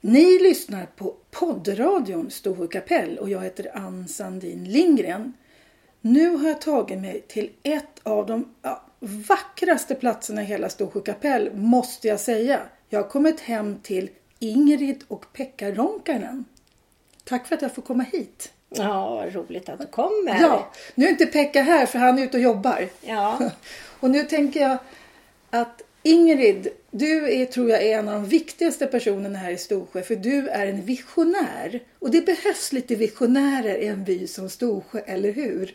Ni lyssnar på poddradion Storsjö kapell och jag heter Ann Sandin Lindgren. Nu har jag tagit mig till ett av de ja, vackraste platserna i hela Storsjö kapell måste jag säga. Jag har kommit hem till Ingrid och Pekka Ronkainen. Tack för att jag får komma hit. Ja, vad roligt att du kommer. Ja, nu är inte Pekka här för han är ute och jobbar. Ja. Och nu tänker jag att Ingrid, du är, tror jag är en av de viktigaste personerna här i Storsjö för du är en visionär. Och det behövs lite visionärer i en by som Storsjö, eller hur?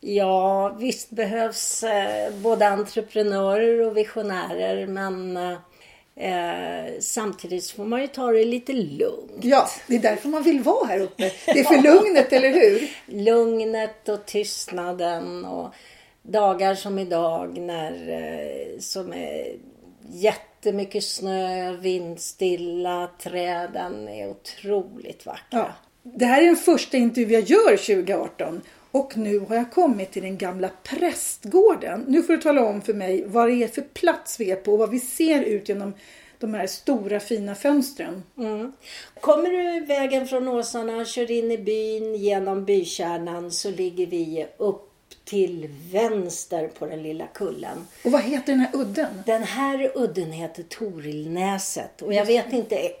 Ja, visst behövs eh, både entreprenörer och visionärer men eh, samtidigt får man ju ta det lite lugnt. Ja, det är därför man vill vara här uppe. Det är för lugnet, eller hur? Lugnet och tystnaden och dagar som idag när eh, som är jättemycket snö, vindstilla, träden är otroligt vackra. Ja. Det här är den första intervju jag gör 2018 och nu har jag kommit till den gamla prästgården. Nu får du tala om för mig vad det är för plats vi är på och vad vi ser ut genom de här stora fina fönstren. Mm. Kommer du vägen från Åsarna, kör in i byn genom bykärnan så ligger vi upp till vänster på den lilla kullen. Och vad heter den här udden? Den här udden heter Torillnäset och jag vet inte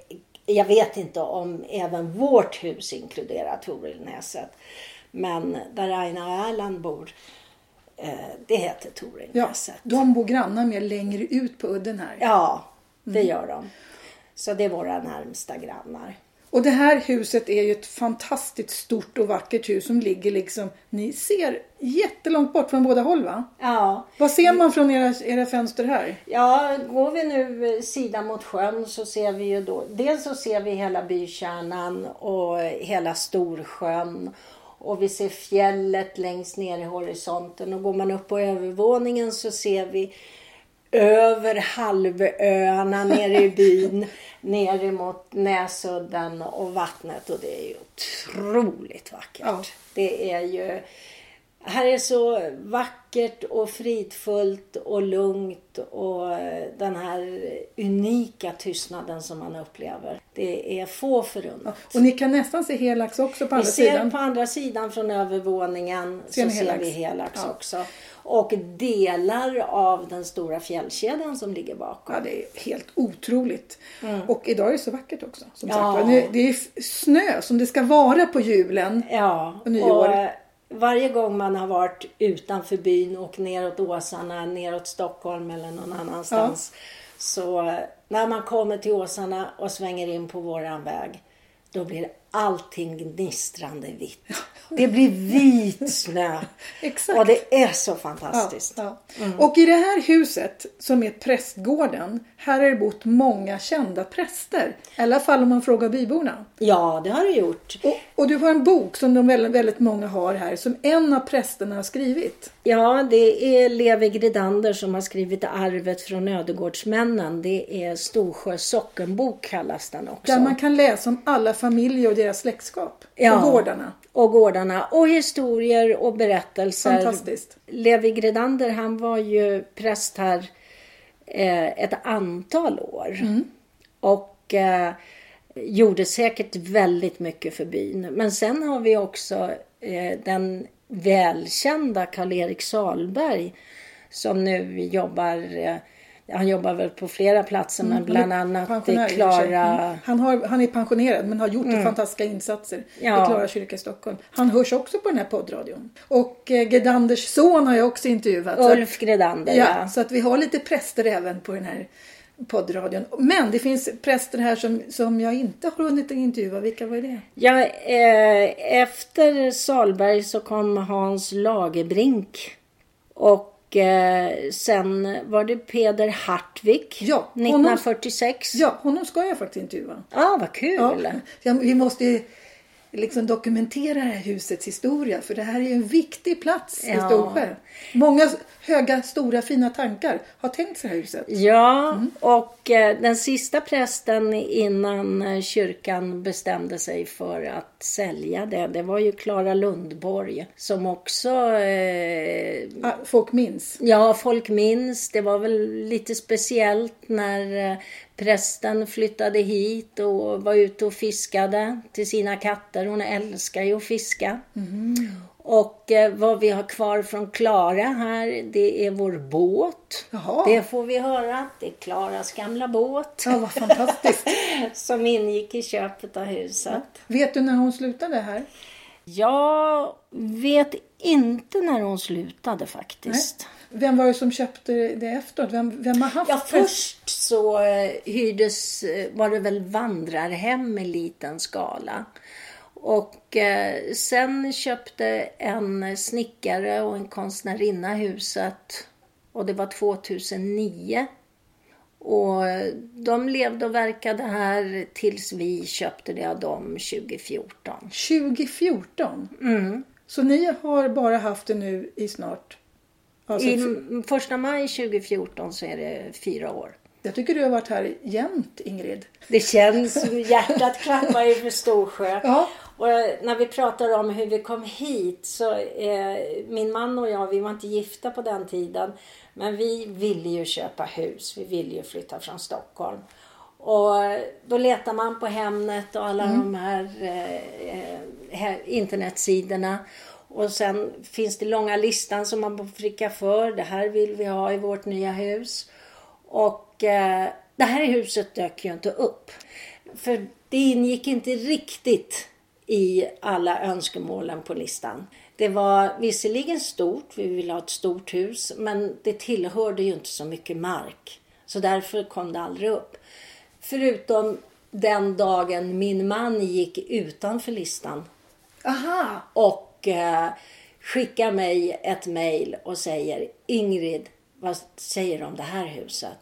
jag vet inte om även vårt hus inkluderar Torillnäset. Men där Aina och Erland bor, eh, det heter Ja, Torillnäset. de bor grannar med längre ut på udden här. Ja, det Mm. gör de. Så det är våra närmsta grannar. Och det här huset är ju ett fantastiskt stort och vackert hus som ligger liksom, ni ser jättelångt bort från båda håll va? Ja, Vad ser man från era, era fönster här? Ja, går vi nu eh, sidan mot sjön så ser vi ju då, dels så ser vi hela bykärnan och hela Storsjön och vi ser fjället längst ner i horisonten och går man upp på övervåningen så ser vi över halvöarna nere i byn ner emot Näsudden och vattnet och det är ju otroligt vackert. Ja. Det är ju här är så vackert och fridfullt och lugnt och den här unika tystnaden som man upplever. Det är få förunnat. Och ni kan nästan se Helax också på Vi andra ser sidan. på andra sidan från övervåningen Ser så ni ser Helax? vi Helax Ja. också. Och delar av den stora fjällkedjan som ligger bakom. Ja, det är helt otroligt. Och idag är det så vackert också. Som Mm. Ja. sagt. Det är snö som det ska vara på julen. Ja, Och nyår. och varje gång man har varit utanför byn och neråt Åsarna, neråt Stockholm eller någon annanstans. Så eh, när man kommer till Åsarna och svänger in på våran väg, då blir allting gnistrande vitt. Det blir vit snö. Exakt. Och det är så Ja, fantastiskt. ja. Och i det här huset som är prästgården, här har det bott många kända präster. I alla fall om man frågar byborna. Ja, det har det gjort. Och, och du har en bok som de väldigt, väldigt många har här som en av prästerna har skrivit. Ja, det är Levi Gridander som har skrivit Arvet från ödegårdsmännen. Det är Storsjö sockenbok kallas den också. Där man kan läsa om alla familjer och deras släktskap. Ja. Och gårdarna. Och gårdarna och historier och berättelser. Fantastiskt. Levi Gridander han var ju präst här eh, ett antal år. Mm. Och eh, gjorde säkert väldigt mycket för byn. Men sen har vi också eh, den välkända Karl-Erik Salberg som nu jobbar eh, han jobbar väl på flera platser men bland annat i Mm. Klara Mm. Han, har, han är pensionerad men har gjort fantastiska insatser Ja. i Klara kyrka i Stockholm. Han hörs också på den här poddradion. Och eh, Gedanders son har jag också intervjuat. Ulf Gridander. Ja, så att vi har lite präster även på den här poddradion. Men det finns präster här som, som jag inte har hunnit intervjua. Vilka var det? Ja, eh, efter Salberg så kom Hans Lagerbrink. Och sen var det Peder Hartvig. Ja, honom- 1946. Ja, honom ska jag faktiskt intervjua. ah, vad kul. Ja, vi måste ju liksom dokumentera det här husets historia. För det här är ju en viktig plats i Ja. Storsjö. Många höga, stora, fina tankar har tänkt sig huset. Ja, Mm. och eh, den sista prästen innan eh, kyrkan bestämde sig för att sälja det, det var ju Klara Lundborg som också eh, Ah, Folk minns. Ja, folk minns. Det var väl lite speciellt när eh, Prästen flyttade hit och var ute och fiskade till sina katter. Hon älskar ju att fiska. Och eh, vad vi har kvar från Klara här, det är vår båt. Jaha. Det får vi höra. Det är Klaras gamla båt. Ja, vad fantastiskt. som ingick i köpet av huset. Vet du när hon slutade här? Jag vet inte när hon slutade faktiskt. Vem var det som köpte det efteråt? Vem, vem har haft Ja, först så eh, hyrdes, eh, var det väl vandrarhem i liten skala. Och eh, sen köpte en snickare och en konstnärinna huset. Och det var 2009. Och eh, de levde och verkade här tills vi köpte det av dem 2014. 2014? Mm. Så ni har bara haft det nu i snart... Alltså, I första maj 2014 så är det fyra år. Jag tycker du har varit här jämt, Ingrid. Det känns som hjärtat klappar ju för Storsjö. Ja. Och när vi pratar om hur vi kom hit så eh, min man och jag, vi var inte gifta på den tiden. Men vi ville ju köpa hus. Vi ville ju flytta från Stockholm. Och då letar man på Hemnet och alla de här eh, eh, internetsidorna. Och sen finns det långa listan som man får pricka för. Det här vill vi ha i vårt nya hus. Och eh, det här huset dök ju inte upp. För det ingick inte riktigt i alla önskemålen på listan. Det var visserligen stort, vi ville ha ett stort hus, men det tillhörde ju inte så mycket mark. Så därför kom det aldrig upp. Förutom den dagen min man gick utanför listan Aha! och eh, skickar mig ett mejl och säger Ingrid, vad säger du om det här huset?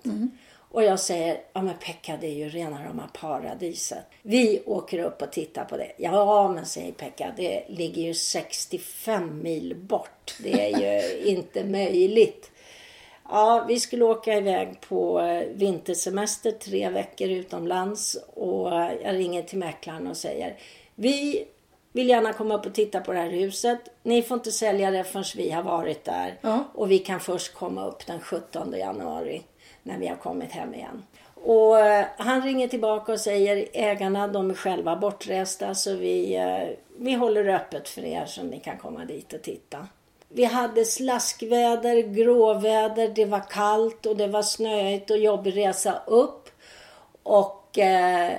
Och jag säger, ja men Pekka det är ju rena rama paradiset. Vi åker upp och tittar på det. Ja men säger Pekka, det ligger ju 65 mil bort. Det är ju inte möjligt. Ja, vi skulle åka iväg på eh, vintersemester tre veckor utomlands och eh, jag ringer till mäklaren och säger vi vill gärna komma upp och titta på det här huset. Ni får inte sälja det förrän vi har varit där. Ja. Och vi kan först komma upp den 17 januari när vi har kommit hem igen. Och eh, han ringer tillbaka och säger ägarna de är själva bortresta så vi, eh, vi håller öppet för er så ni kan komma dit och titta. Vi hade slaskväder, gråväder, det var kallt och det var snöigt och jobbig resa upp. Och eh,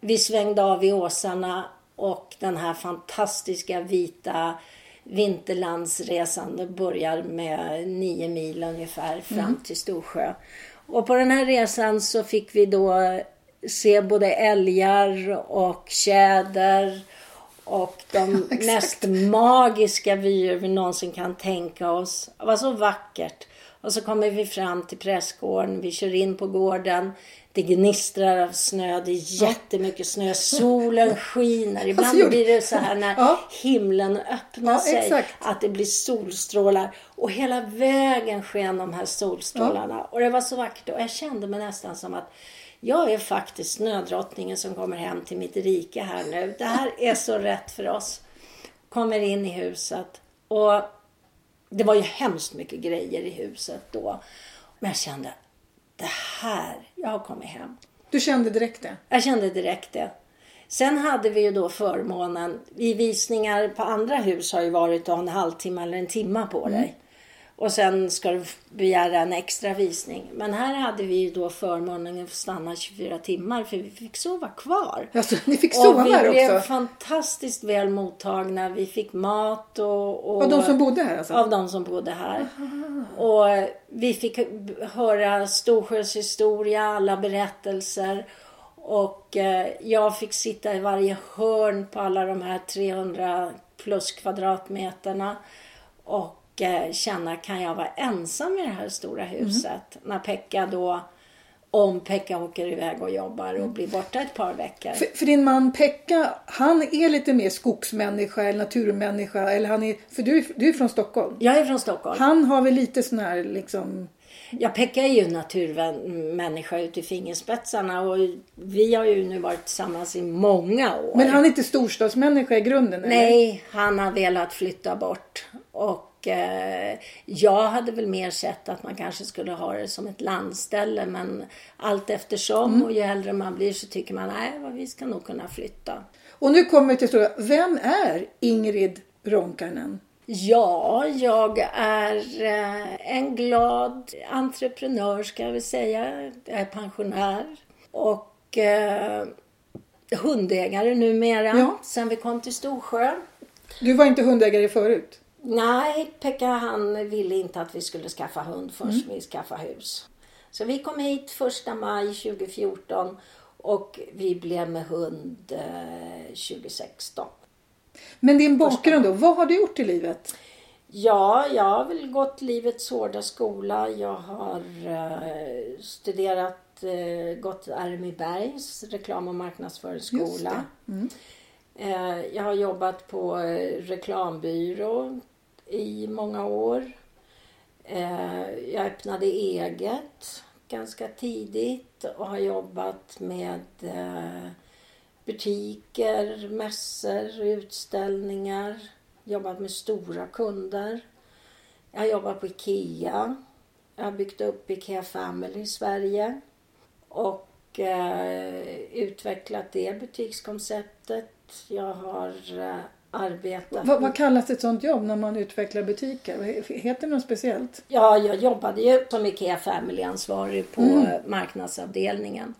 vi svängde av i åsarna och den här fantastiska vita vinterlandsresan det börjar med nio mil ungefär fram till Storsjö. Och på den här resan så fick vi då se både älgar och tjäder och de mest magiska vyer vi någonsin kan tänka oss. Det var så vackert. Och så kommer vi fram till prästgården. Vi kör in på gården. Det gnistrar av snö. Det är jättemycket snö. Solen skiner. Ibland Alltså, blir det så här när Ja. himlen öppnar Ja, sig. exakt. Att det blir solstrålar. Och hela vägen sken de här solstrålarna. Och det var så vackert. Och jag kände mig nästan som att jag är faktiskt snödrottningen som kommer hem till mitt rike här nu. Det här är så rätt för oss. Kommer in i huset. Och det var ju hemskt mycket grejer i huset då. Men jag kände, det här, jag har kommit hem. Du kände direkt det? Jag kände direkt det. Sen hade vi ju då förmånen, i visningar på andra hus har ju varit att ha en halvtimme eller en timme på dig. Och sen ska du begära en extra visning. Men här hade vi ju då förmånen att få stanna 24 timmar för vi fick sova kvar. Alltså, ni fick sova och vi här blev också? fantastiskt väl mottagna. Vi fick mat och... och Av de som bodde här alltså? Av de som bodde här. Och vi fick höra Storsjös historia, alla berättelser. Och eh, jag fick sitta i varje hörn på alla de här 300 plus kvadratmeterna. Och känna, kan jag vara ensam i det här stora huset? När Pekka då, om Pekka åker iväg och jobbar och blir borta ett par veckor. För, för din man Pekka, han är lite mer skogsmänniska eller naturmänniska. Eller han är, för du, du är från Stockholm. Jag är från Stockholm. Han har väl lite sån här liksom... Ja, Pekka är ju naturmänniska ut i fingerspetsarna och vi har ju nu varit tillsammans i många år. Men han är inte storstadsmänniska i grunden? eller? Nej, han har velat flytta bort. Och eh, jag hade väl mer sett att man kanske skulle ha det som ett landställe men allt eftersom och ju äldre man blir så tycker man nej, vad vi ska nog kunna flytta. Och nu kommer vi till frågan. Vem är Ingrid Ronkainen? Ja, jag är eh, en glad entreprenör ska jag väl säga. Jag är pensionär och eh, hundägare numera Ja. sen vi kom till Storsjö. Du var inte hundägare förut? Nej, Pekka han ville inte att vi skulle skaffa hund förrän vi skaffade hus. Så vi kom hit första maj 2014 och vi blev med hund eh, 2016. Men din bakgrund då? Vad har du gjort i livet? Ja, jag har väl gått livets hårda skola. Jag har eh, studerat, eh, gått RMI-Bergs reklam och marknadsföringsskola. Eh, jag har jobbat på eh, reklambyrå i många år. Eh, jag öppnade eget ganska tidigt och har jobbat med eh, butiker, mässor, utställningar. Jobbat med stora kunder. Jag har jobbat på IKEA. Jag har byggt upp IKEA Family i Sverige. Och eh, utvecklat det butikskonceptet. Jag har eh, arbetat... Vad, vad kallas ett sånt jobb när man utvecklar butiker? Heter det något speciellt? Ja, jag jobbade ju som IKEA Family-ansvarig på eh, marknadsavdelningen.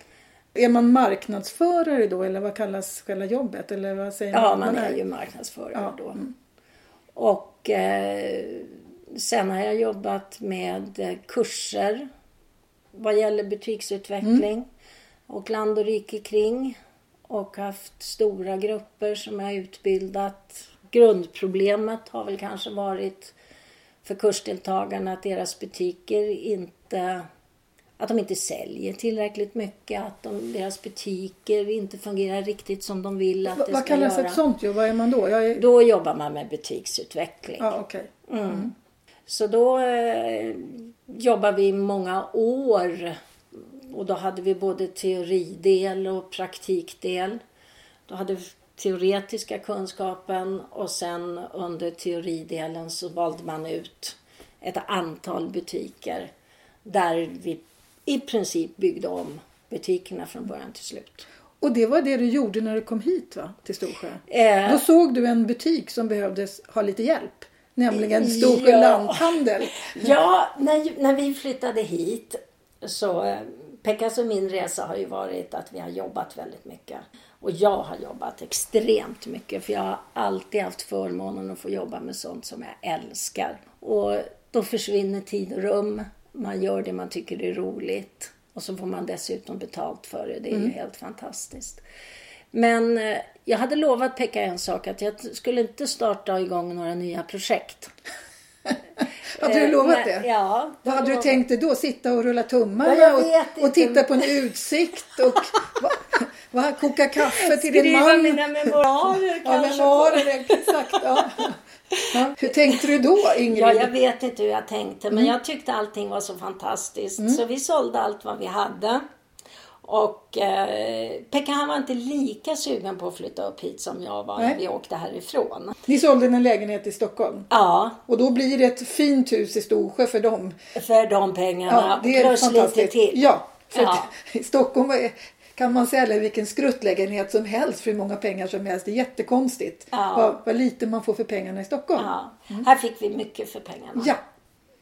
Är man marknadsförare då eller vad kallas själva jobbet? Eller vad säger Ja, man? man är ju marknadsförare Ja, då. Och eh, sen har jag jobbat med eh, kurser vad gäller butiksutveckling och land och rike kring. Och haft stora grupper som jag utbildat. Grundproblemet har väl kanske varit för kursdeltagarna att deras butiker inte att de inte säljer tillräckligt mycket, att de, deras butiker inte fungerar riktigt som de vill att Va- det vad ska kallas göra. ett sånt jobb? Vad är man då? Är... Då jobbar man med butiksutveckling. Ja, okej. Så då eh, jobbar vi många år. Och då hade vi både teoridel och praktikdel. Då hade vi teoretiska kunskapen och sen under teoridelen så valde man ut ett antal butiker där vi i princip byggde om butikerna från början till slut. Och det var det du gjorde när du kom hit va? Till Storsjö? Eh, Då såg du en butik som behövdes ha lite hjälp. Nämligen Storsjö Ja. lanthandel. Ja, när, när vi flyttade hit så eh, Pekkas och min resa har ju varit att vi har jobbat väldigt mycket. Och jag har jobbat extremt mycket för jag har alltid haft förmånen att få jobba med sånt som jag älskar. Och då försvinner tid och rum. Man gör det man tycker är roligt. Och så får man dessutom betalt för det. Det är ju helt fantastiskt. Men eh, jag hade lovat Pekka en sak att jag skulle inte starta igång några nya projekt. Hade du Eh, lovat det? Ja. Vad hade du tänkt dig då? Sitta och rulla tummarna Ja, och, och titta på en utsikt och va, va, koka kaffe till din Skriva man? mina memoarer Ja, kanske. memoarer, exakt. Ja. Ja. Hur tänkte du då Ingrid? Ja, jag vet inte hur jag tänkte Mm. men jag tyckte allting var så fantastiskt. Så vi sålde allt vad vi hade. Och eh, Pekka han var inte lika sugen på att flytta upp hit som jag var när Nej. vi åkte härifrån. Ni sålde en lägenhet i Stockholm. Ja, Och då blir det ett fint hus i Storsjö för dem. för de pengarna. Ja, det är plus lite till. Ja, för Ja. i Stockholm är- kan man sälja vilken skruttlägenhet som helst för hur många pengar som helst. Det är jättekonstigt Ja. vad, vad lite man får för pengarna i Stockholm. Ja. Här fick vi mycket för pengarna. Mm. Ja.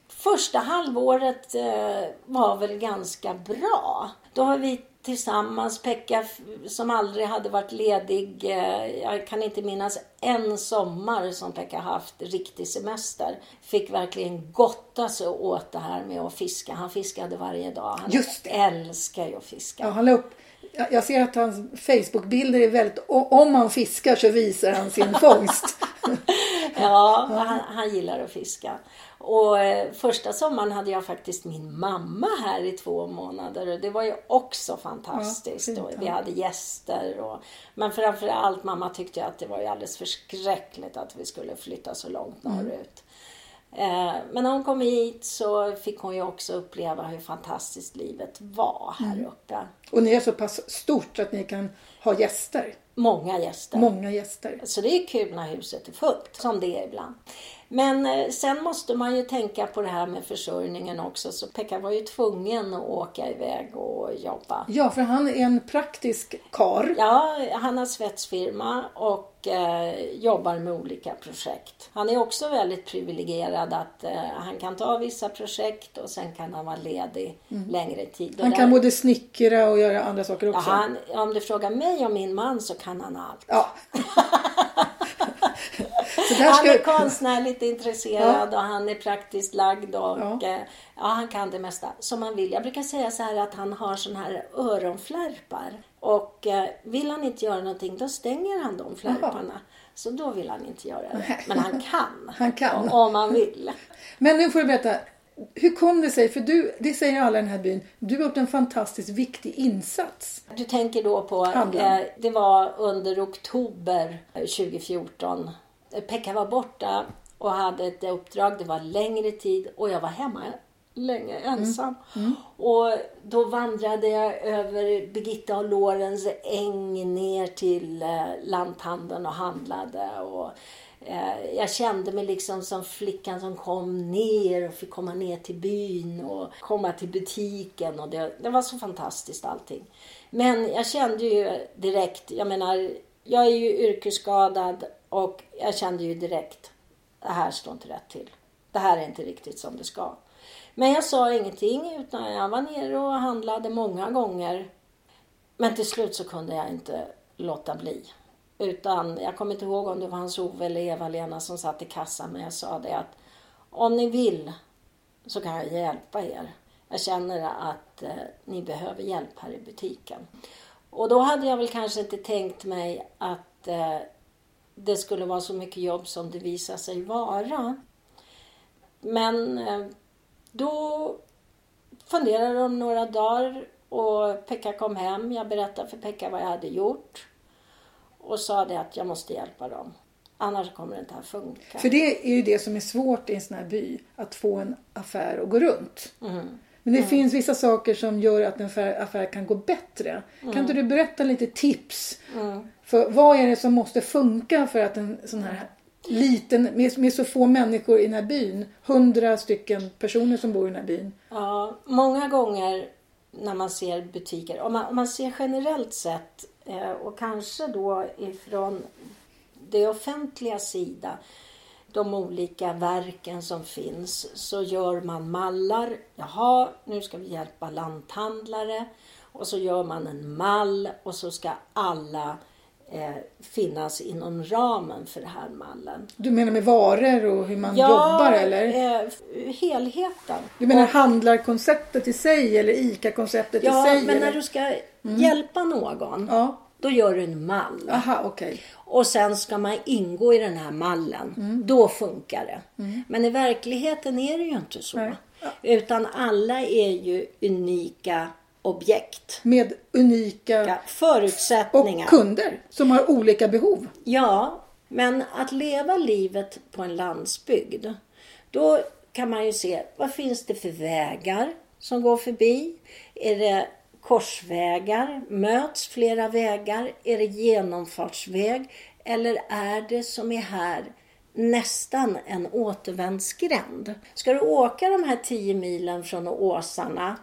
Första halvåret eh, var väl ganska bra. Då har vi tillsammans, Pekka som aldrig hade varit ledig, eh, jag kan inte minnas en sommar som Pekka haft riktig semester. Fick verkligen gotta sig åt det här med att fiska. Han fiskade varje dag. Han älskar ju att fiska. Ja, han la upp, jag jag ser att hans Facebookbilder är väldigt, om han fiskar så visar han sin fångst. Ja, han, han gillar att fiska. Och eh, första sommaren hade jag faktiskt min mamma här i två månader och det var ju också fantastiskt. Ja, fint, vi hade gäster. Och, men framför allt mamma tyckte ju att det var ju alldeles förskräckligt att vi skulle flytta så långt norrut. Men när hon kom hit så fick hon ju också uppleva hur fantastiskt livet var här Mm. uppe. Och ni är så pass stort att ni kan ha gäster. Många gäster. Många gäster. Så det är kul när huset är fullt, som det är ibland. Men eh, sen måste man ju tänka på det här med försörjningen också. Så Pekka var ju tvungen att åka iväg och jobba. Ja, för han är en praktisk kar. Ja, han har svetsfirma och eh, jobbar med olika projekt. Han är också väldigt privilegierad att eh, han kan ta vissa projekt och sen kan han vara ledig längre tid. Han där- kan både snickra och göra andra saker ja, också. han, om du frågar mig och min man så kan han allt. Ja. Där Han ska... är konstnärligt intresserad och han är praktiskt lagd och Ja. ja. ja, han kan det mesta som man vill. Jag brukar säga så här att han har sån här öronflärpar och eh, vill han inte göra någonting då stänger han de flärparna. Så då vill han inte göra det. Men han kan. Han kan. Om han vill. Men nu får du berätta. Hur kom det sig? För du, det säger alla i den här byn, du har gjort en fantastiskt viktig insats. Du tänker då på, eh, det var under oktober eh, 2014. Pekka var borta och hade ett uppdrag. Det var längre tid och jag var hemma länge ensam. Och då vandrade jag över Birgitta och Lorens äng ner till eh, lanthandeln och handlade. Och, eh, jag kände mig liksom som flickan som kom ner och fick komma ner till byn och komma till butiken. Och det, det var så fantastiskt allting. Men jag kände ju direkt, jag menar, jag är ju yrkesskadad och jag kände ju direkt, det här står inte rätt till. Det här är inte riktigt som det ska. Men jag sa ingenting utan jag var nere och handlade många gånger. Men till slut så kunde jag inte låta bli. Utan jag kommer inte ihåg om det var hans Ove eller Eva-Lena som satt i kassan men jag sa det att om ni vill så kan jag hjälpa er. Jag känner att eh, ni behöver hjälp här i butiken. Och då hade jag väl kanske inte tänkt mig att eh, det skulle vara så mycket jobb som det visade sig vara. Men eh, då funderade de några dagar och Pekka kom hem. Jag berättade för Pekka vad jag hade gjort och sa det att jag måste hjälpa dem. Annars kommer det inte att funka. För det är ju det som är svårt i en sån här by, att få en affär att gå runt. Men det finns vissa saker som gör att en affär, kan gå bättre. Kan inte du berätta lite tips? För vad är det som måste funka för att en sån här liten, med, med så få människor i den här byn, hundra stycken personer som bor i den här byn. Ja, många gånger när man ser butiker, om man, om man ser generellt sett eh, och kanske då ifrån det offentliga sida, de olika verken som finns, så gör man mallar. Jaha, nu ska vi hjälpa lanthandlare. Och så gör man en mall och så ska alla eh, finnas inom ramen för den här mallen. Du menar med varor och hur man jobbar eller? Eh, helheten. Du menar Och- handlarkonceptet i sig eller ICA-konceptet i Ja, sig? men eller? när du ska hjälpa någon, Ja, då gör du en mall. aha okej. Och sen ska man ingå i den här mallen. Då funkar det. Men i verkligheten är det ju inte så. Nej. Utan alla är ju unika objekt. Med unika Ja, och förutsättningar. kunder som har olika behov. Ja, men att leva livet på en landsbygd. Då kan man ju se vad finns det för vägar som går förbi. Är det korsvägar? Möts flera vägar? Är det genomfartsväg? Eller är det som är här nästan en återvändsgränd? Ska du åka de här 10 milen från Åsarna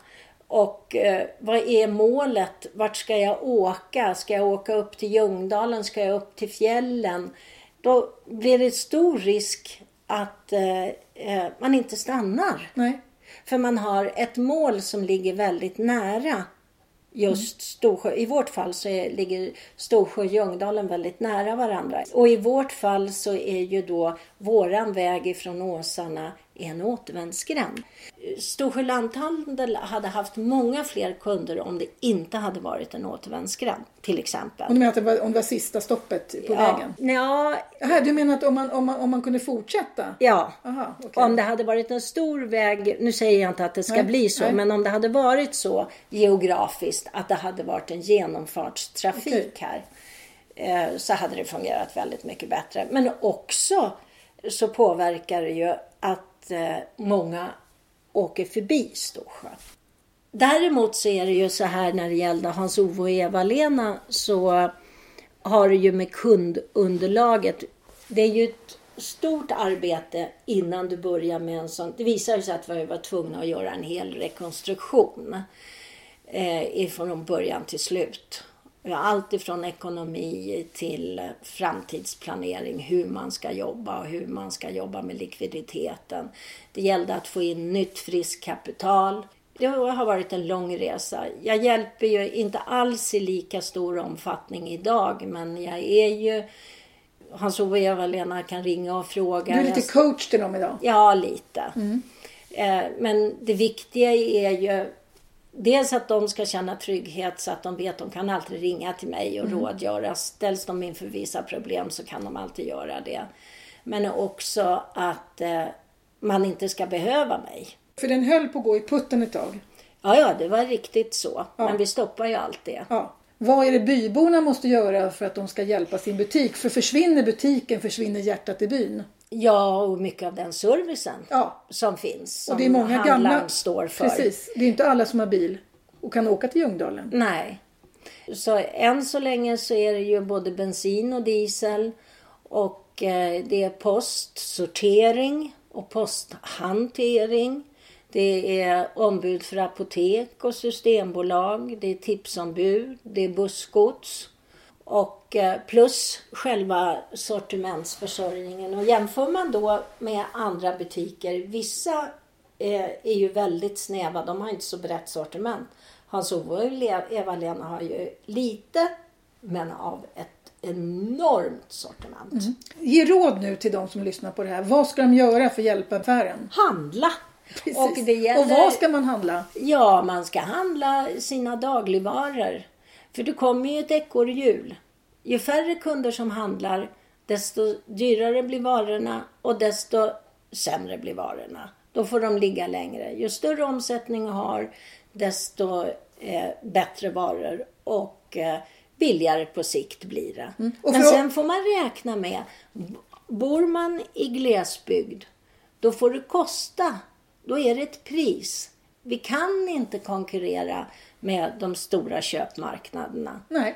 och eh, vad är målet? Vart ska jag åka? Ska jag åka upp till Ljungdalen? Ska jag upp till fjällen? Då blir det stor risk att eh, eh, man inte stannar. Nej. För man har ett mål som ligger väldigt nära just Storsjö. I vårt fall så är, ligger Storsjö och Ljungdalen väldigt nära varandra. Och i vårt fall så är ju då våran väg ifrån Åsarna en återvändsgränd. Storsjö lanthandel hade haft många fler kunder om det inte hade varit en återvändsgränd till exempel. Om du menar att det var, om det var sista stoppet på vägen? Ja, Jaha, du menar att om man, om man, om man kunde fortsätta? ja. Aha, okej. Om det hade varit en stor väg, nu säger jag inte att det ska Nej, bli så, nej. men om det hade varit så geografiskt att det hade varit en genomfartstrafik här eh, så hade det fungerat väldigt mycket bättre. Men också så påverkar det ju att eh, många åker förbi Storsjö. Däremot så är det ju så här när det gällde Hans-Ove och Eva-Lena så har det ju med kundunderlaget. Det är ju ett stort arbete innan du börjar med en sån. Det visade sig att vi var tvungna att göra en hel rekonstruktion eh, ifrån början till slut. Allt ifrån ekonomi till framtidsplanering, hur man ska jobba och hur man ska jobba med likviditeten. Det gällde att få in nytt friskt kapital. Det har varit en lång resa. Jag hjälper ju inte alls i lika stor omfattning idag men jag är ju Hans-Ove och Eva-Lena kan ringa och fråga. Du är lite coach till dem idag? Ja, lite. Mm. Men det viktiga är ju Dels att de ska känna trygghet så att de vet att de kan alltid ringa till mig och mm. rådgöra. Ställs de inför vissa problem så kan de alltid göra det. Men också att eh, man inte ska behöva mig. För den höll på att gå i putten ett tag? Ja, ja, det var riktigt så. Ja. Men vi stoppar ju allt det. Ja. Vad är det byborna måste göra för att de ska hjälpa sin butik? För försvinner butiken försvinner hjärtat i byn. Ja, och mycket av den servicen ja. som finns. Som och det är många gamla står för. Precis. Det är inte alla som har bil och kan åka till Ljungdalen. Nej. Så än så länge så är det ju både bensin och diesel. Och eh, det är postsortering och posthantering. Det är ombud för apotek och systembolag. Det är tipsombud. Det är bussgods. Och eh, plus själva sortimentsförsörjningen. Och jämför man då med andra butiker. Vissa eh, är ju väldigt snäva. De har inte så brett sortiment. Hans-Ove och Eva-Lena har ju lite men av ett enormt sortiment. Mm. Ge råd nu till de som lyssnar på det här. Vad ska de göra för att hjälpa affären? Handla! Och, det gäller, och vad ska man handla? Ja, man ska handla sina dagligvaror. För det kommer ju ett ekorrhjul. Ju färre kunder som handlar, desto dyrare blir varorna och desto sämre blir varorna. Då får de ligga längre. Ju större omsättning har, desto eh, bättre varor och eh, billigare på sikt blir det. Mm. Men sen får man räkna med, bor man i glesbygd, då får det kosta. Då är det ett pris. Vi kan inte konkurrera med de stora köpmarknaderna. Nej.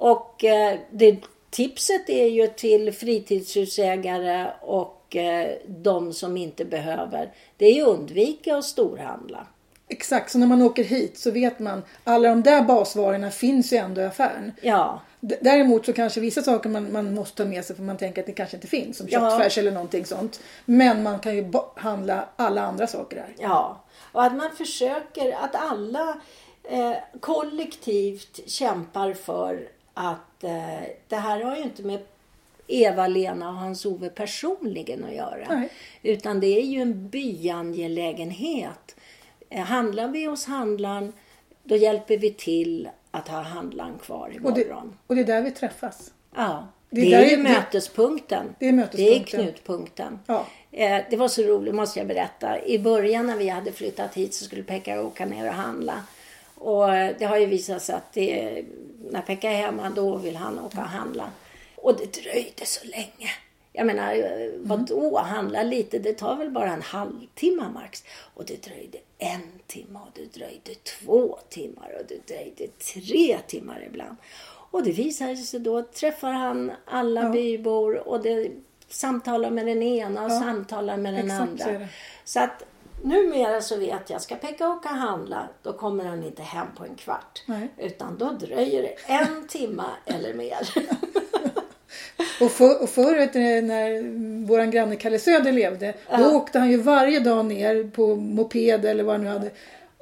Och eh, det, tipset är ju till fritidshusägare och eh, de som inte behöver. Det är ju undvika att storhandla. Exakt, så när man åker hit så vet man alla de där basvarorna finns ju ändå i affären. Ja. Däremot så kanske vissa saker man, man måste ta med sig för man tänker att det kanske inte finns. Som köttfärs ja. eller någonting sånt. Men man kan ju handla alla andra saker där. Ja, och att man försöker att alla eh, kollektivt kämpar för att eh, det här har ju inte med Eva-Lena och Hans-Ove personligen att göra. Nej. Utan det är ju en byangelägenhet. Eh, handlar vi hos handlaren, då hjälper vi till att ha handlaren kvar imorgon. Och det, och det är där vi träffas. Ja. Det, det är, ju mötespunkten. Det är mötespunkten. Det är knutpunkten. Ja. Eh, det var så roligt måste jag berätta. I början när vi hade flyttat hit så skulle Pekka åka ner och handla. Och det har ju visat sig att det, när Pekka är hemma då vill han åka och handla. Och det dröjde så länge. Jag menar, vadå handla lite? Det tar väl bara en halvtimme max. Och det dröjde en timme och det dröjde två timmar och det dröjde tre timmar ibland. Och det visade sig då, träffar han alla ja. bybor och det samtalar med den ena och ja. samtalar med den Exakt, andra. Så, så att Numera så vet jag, ska Pekka åka och handla, då kommer han inte hem på en kvart. Nej. Utan då dröjer det en timme eller mer. och, för, och förr när våran granne Kalle Söder levde, ja. då åkte han ju varje dag ner på moped eller vad han nu hade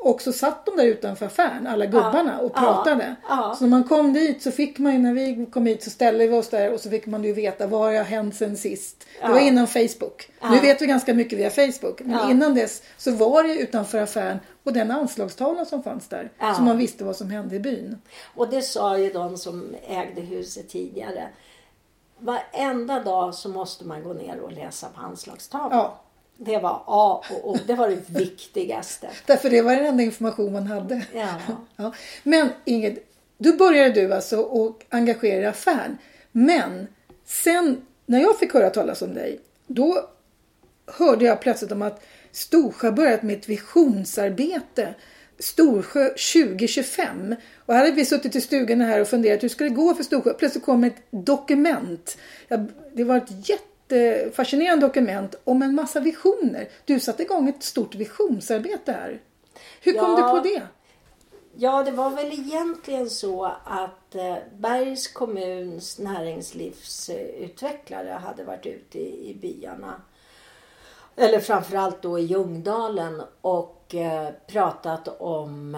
och så satt de där utanför affären, alla gubbarna, och pratade. Så när man kom dit så fick man ju, när vi kom hit så ställde vi oss där och så fick man ju veta vad har hänt sen sist. Det var innan Facebook. Nu vet vi ganska mycket via Facebook. Men innan dess så var det utanför affären och den anslagstavlan som fanns där. Så man visste vad som hände i byn. Och det sa ju de som ägde huset tidigare. Varenda dag så måste man gå ner och läsa på anslagstavlan. Det var A och O. Det var det viktigaste. Därför det var den enda information man hade. Ja. ja. Men Ingrid, då började du alltså att engagera dig i affären. Men sen när jag fick höra talas om dig, då hörde jag plötsligt om att Storsjö börjat med ett visionsarbete Storsjö 2025. Och här hade vi suttit i stugan här och funderat hur ska det gå för Storsjö? Plötsligt kom ett dokument. Det var ett jättefascinerande dokument om en massa visioner. Du satte igång ett stort visionsarbete här. Hur kom Ja. du på det? Ja, det var väl egentligen så att eh, Bergs kommuns näringslivsutvecklare hade varit ute i, i byarna. Eller framförallt då i Ljungdalen och eh, pratat om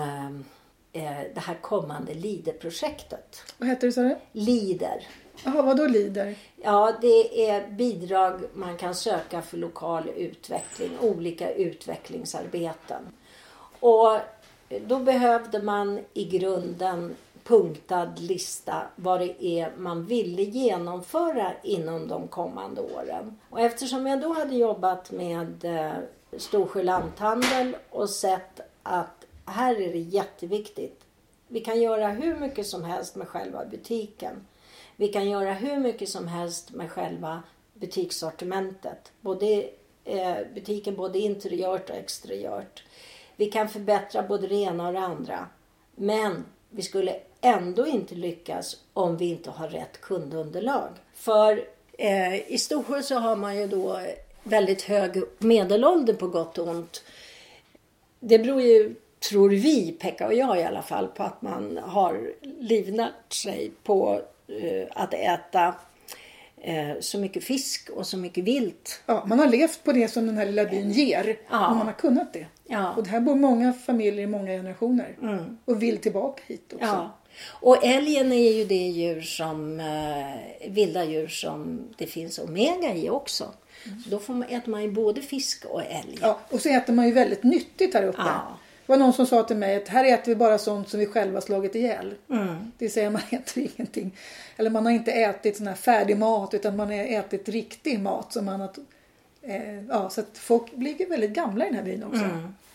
eh, det här kommande LIDER-projektet. Vad heter det sa du? LIDER. Jaha, vad då lider? Ja, det är bidrag man kan söka för lokal utveckling, olika utvecklingsarbeten. Och då behövde man i grunden punktad lista vad det är man ville genomföra inom de kommande åren. Och eftersom jag då hade jobbat med eh, Storsjö lanthandel och sett att här är det jätteviktigt. Vi kan göra hur mycket som helst med själva butiken. Vi kan göra hur mycket som helst med själva butikssortimentet. Både, eh, butiken både interiört och exteriört. Vi kan förbättra både det ena och det andra. Men vi skulle ändå inte lyckas om vi inte har rätt kundunderlag. För eh, i Storsjö så har man ju då väldigt hög medelålder på gott och ont. Det beror ju, tror vi, Pekka och jag i alla fall, på att man har livnärt sig på att äta eh, så mycket fisk och så mycket vilt. Ja, man har levt på det som den här lilla byn ger. Ja. Och man har kunnat det. Ja. Och här bor många familjer i många generationer. Mm. Och vill tillbaka hit också. Ja. Och älgen är ju det djur som, eh, vilda djur som det finns omega i också. Så då får man, äter man ju både fisk och älg. Ja, och så äter man ju väldigt nyttigt här uppe. Ja. Det var någon som sa till mig att här äter vi bara sånt som vi själva slagit ihjäl. Mm. Det vill säga man äter ingenting. Eller man har inte ätit sån här färdig mat utan man har ätit riktig mat. Som man har, eh, ja, så att folk blir väldigt gamla i den här byn också.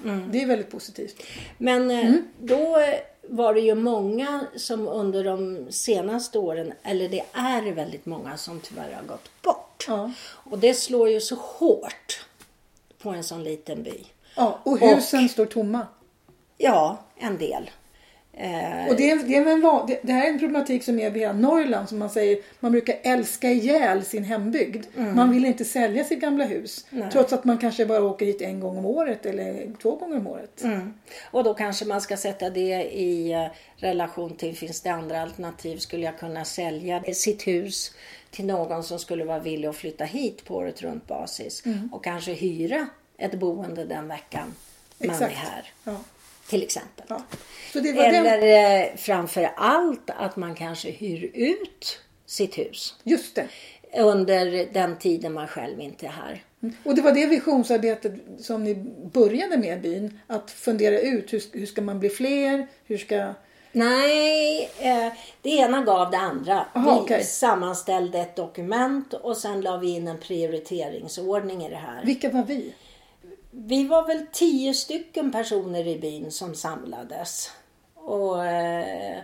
Mm. Det är väldigt positivt. Men eh, då eh, var det ju många som under de senaste åren, eller det är väldigt många som tyvärr har gått bort. Ja. Och det slår ju så hårt på en sån liten by. Ja, och husen står tomma. Ja, en del. Eh, Och det, är, det, är en, det, här är en problematik som är över hela Norrland. Som man säger, man brukar älska ihjäl sin hembygd. Man vill inte sälja sitt gamla hus. Nej. Trots att man kanske bara åker hit en gång om året eller två gånger om året. Mm. Och då kanske man ska sätta det i eh, relation till, finns det andra alternativ? Skulle jag kunna sälja sitt hus till någon som skulle vara villig att flytta hit på året runt basis och kanske hyra ett boende den veckan man Exakt. är här. Ja, Till exempel. ja. Var den, Eller eh, framför allt att man kanske hyr ut sitt hus just det. under den tiden man själv inte är här. Och det var det visionsarbetet som ni började med i byn. Att fundera ut hur, hur ska man bli fler? Hur ska... Nej, eh, det ena gav det andra. Aha, vi okej. sammanställde ett dokument och sen la vi in en prioriteringsordning i det här. Vilka var vi? Vi var väl tio stycken personer i byn som samlades. Och eh,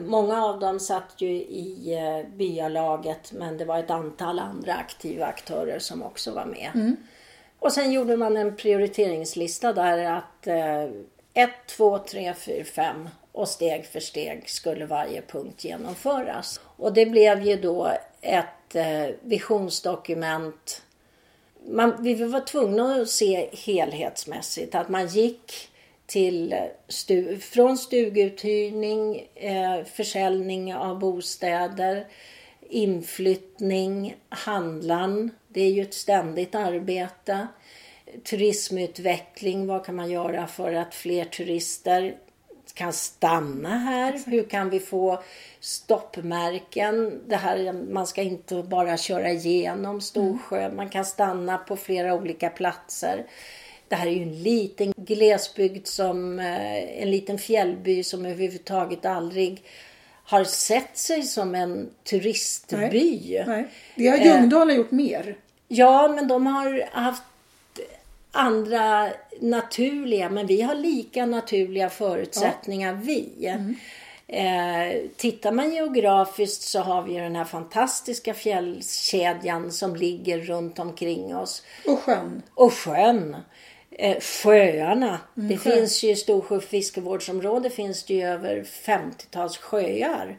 Många av dem satt ju i eh, byalaget men det var ett antal andra aktiva aktörer som också var med. Och sen gjorde man en prioriteringslista där att eh, 1, 2, 3, 4, 5 och steg för steg skulle varje punkt genomföras. Och det blev ju då ett eh, visionsdokument man, vi var tvungna att se helhetsmässigt. Att man gick till stu, från stuguthyrning, eh, försäljning av bostäder, inflyttning, handlan. Det är ju ett ständigt arbete. Turismutveckling, vad kan man göra för att fler turister kan stanna här? Hur kan vi få stoppmärken? Det här, man ska inte bara köra igenom Storsjö, man kan stanna på flera olika platser. Det här är ju en liten glesbygd som eh, en liten fjällby som överhuvudtaget aldrig har sett sig som en turistby. Nej. Det har Ljungdalen gjort mer. Ja, men de har haft andra naturliga, men vi har lika naturliga förutsättningar vi. Eh, tittar man geografiskt så har vi den här fantastiska fjällkedjan som ligger runt omkring oss. Och sjön. Och sjön. Eh, sjöarna. Mm, det sjö. finns ju i Storsjö fiskevårdsområde finns det ju över 50-tals sjöar.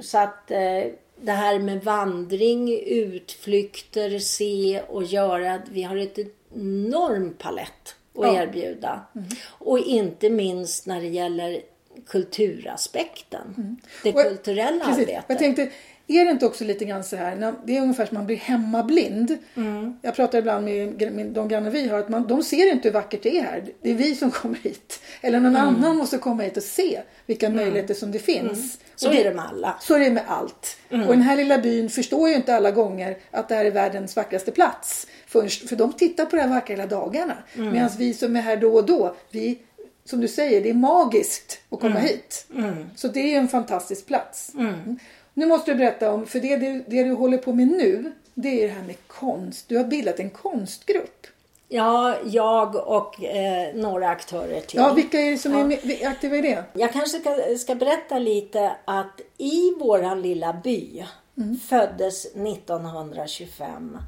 Så att eh, det här med vandring, utflykter, se och göra. Vi har ett enorm palett att Ja. Mm. erbjuda. Och inte minst när det gäller kulturaspekten. Det Mm. Och- kulturella Precis. arbetet. Jag tänkte, är det inte också lite grann så här, det är ungefär som man blir hemmablind. Mm. Jag pratar ibland med de grannar vi har, att man, de ser inte hur vackert det är här. Det är vi som kommer hit. Eller någon Mm. annan måste komma hit och se vilka möjligheter som det finns. Så Och är det med alla. Så är det med allt. Mm. Och den här lilla byn förstår ju inte alla gånger att det här är världens vackraste plats. Först, för de tittar på det här vackra hela dagarna. Mm. Medan vi som är här då och då, vi, som du säger, det är magiskt att komma Mm. hit. Så det är en fantastisk plats. Mm. Nu måste du berätta om, för det, det, det du håller på med nu, det är det här med konst. Du har bildat en konstgrupp. Ja, jag och eh, några aktörer till. Ja, vilka är det som är med, aktiva i det? Jag kanske ska, ska berätta lite att i våran lilla by föddes 1925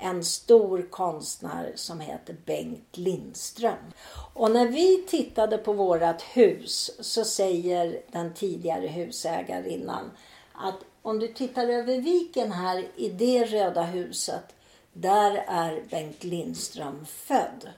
en stor konstnär som heter Bengt Lindström. Och när vi tittade på vårat hus så säger den tidigare husägarinnan att om du tittar över viken här i det röda huset där är Bengt Lindström född.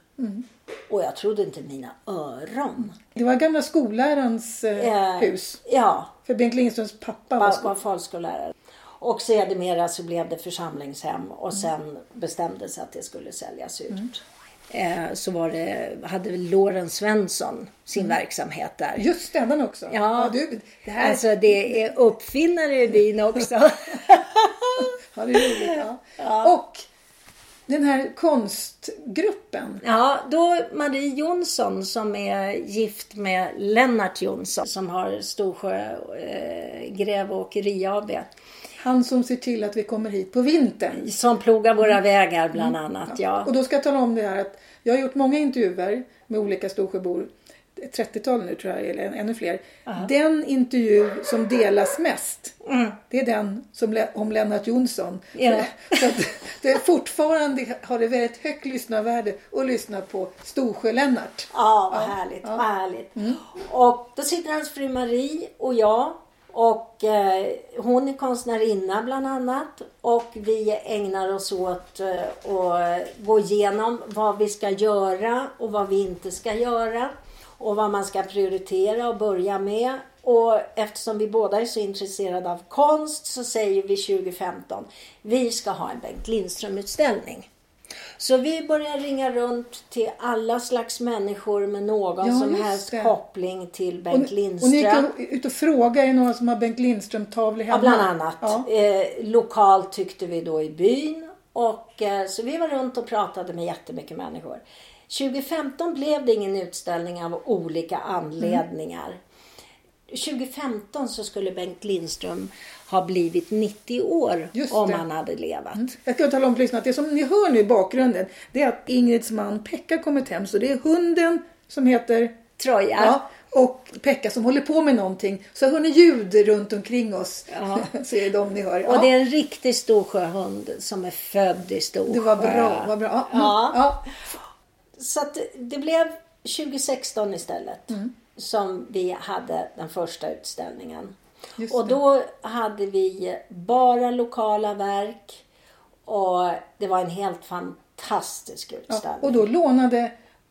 Och jag trodde inte mina öron. Det var gamla skollärarens eh, Eh, hus. Ja, För Bengt Lindströms pappa var var folkskollärare. Och sedermera så blev det församlingshem och sen bestämdes att det skulle säljas ut. Eh, så var det, hade Loren Svensson sin verksamhet där. Just det, den också. Ja, du, det här alltså det är uppfinnare i byn också. ja, det är roligt. Ja. Och den här konstgruppen. ja, då Marie Jonsson som är gift med Lennart Jonsson som har Storsjö eh, Gräv och Åkeri AB. Han som ser till att vi kommer hit på vintern. Som plogar våra vägar bland annat. Ja. Och då ska jag tala om det här att jag har gjort många intervjuer med olika Storsjöbor. Ett 30-tal nu tror jag, eller ännu fler. Den intervju som delas mest, det är den som, om Lennart Jonsson. Ja. Så att det är fortfarande har det väldigt högt lyssnarvärde att lyssna på Storsjö-Lennart. Ja, vad härligt. Vad härligt. Och då sitter hans fru Marie och jag. Och eh, hon är konstnärinna bland annat. Och vi ägnar oss åt eh, att gå igenom vad vi ska göra och vad vi inte ska göra. Och vad man ska prioritera och börja med. Och eftersom vi båda är så intresserade av konst så säger vi 2015 vi ska ha en Bengt Lindström-utställning. Så vi börjar ringa runt till alla slags människor med någon Ja, som helst det. koppling till Och, Bengt och ni Lindström. gick ut och frågade, är det någon som har Bengt Lindström-tavlor hemma? Ja, bland annat. Ja. Eh, lokalt tyckte vi då i byn. Och, eh, så vi var runt och pratade med jättemycket människor. 2015 blev det ingen utställning av olika anledningar. 2015 så skulle Bengt Lindström ha blivit 90 år om han hade levat. Jag ska tala om för att det som ni hör nu i bakgrunden det är att Ingrids man Pekka kommit hem. Så det är hunden som heter Troja. ja, och Pekka som håller på med någonting. Så hör ni ljud runt omkring oss. Ja. så är det de ni hör. Och Ja, det är en riktig Storsjöhund som är född i Storsjö. det var bra. Var bra. Ja. Ja. Så det blev 2016 istället Mm. Som vi hade den första utställningen. Och det. då hade vi bara lokala verk och det var en helt fantastisk Ja, utställning. och då lånade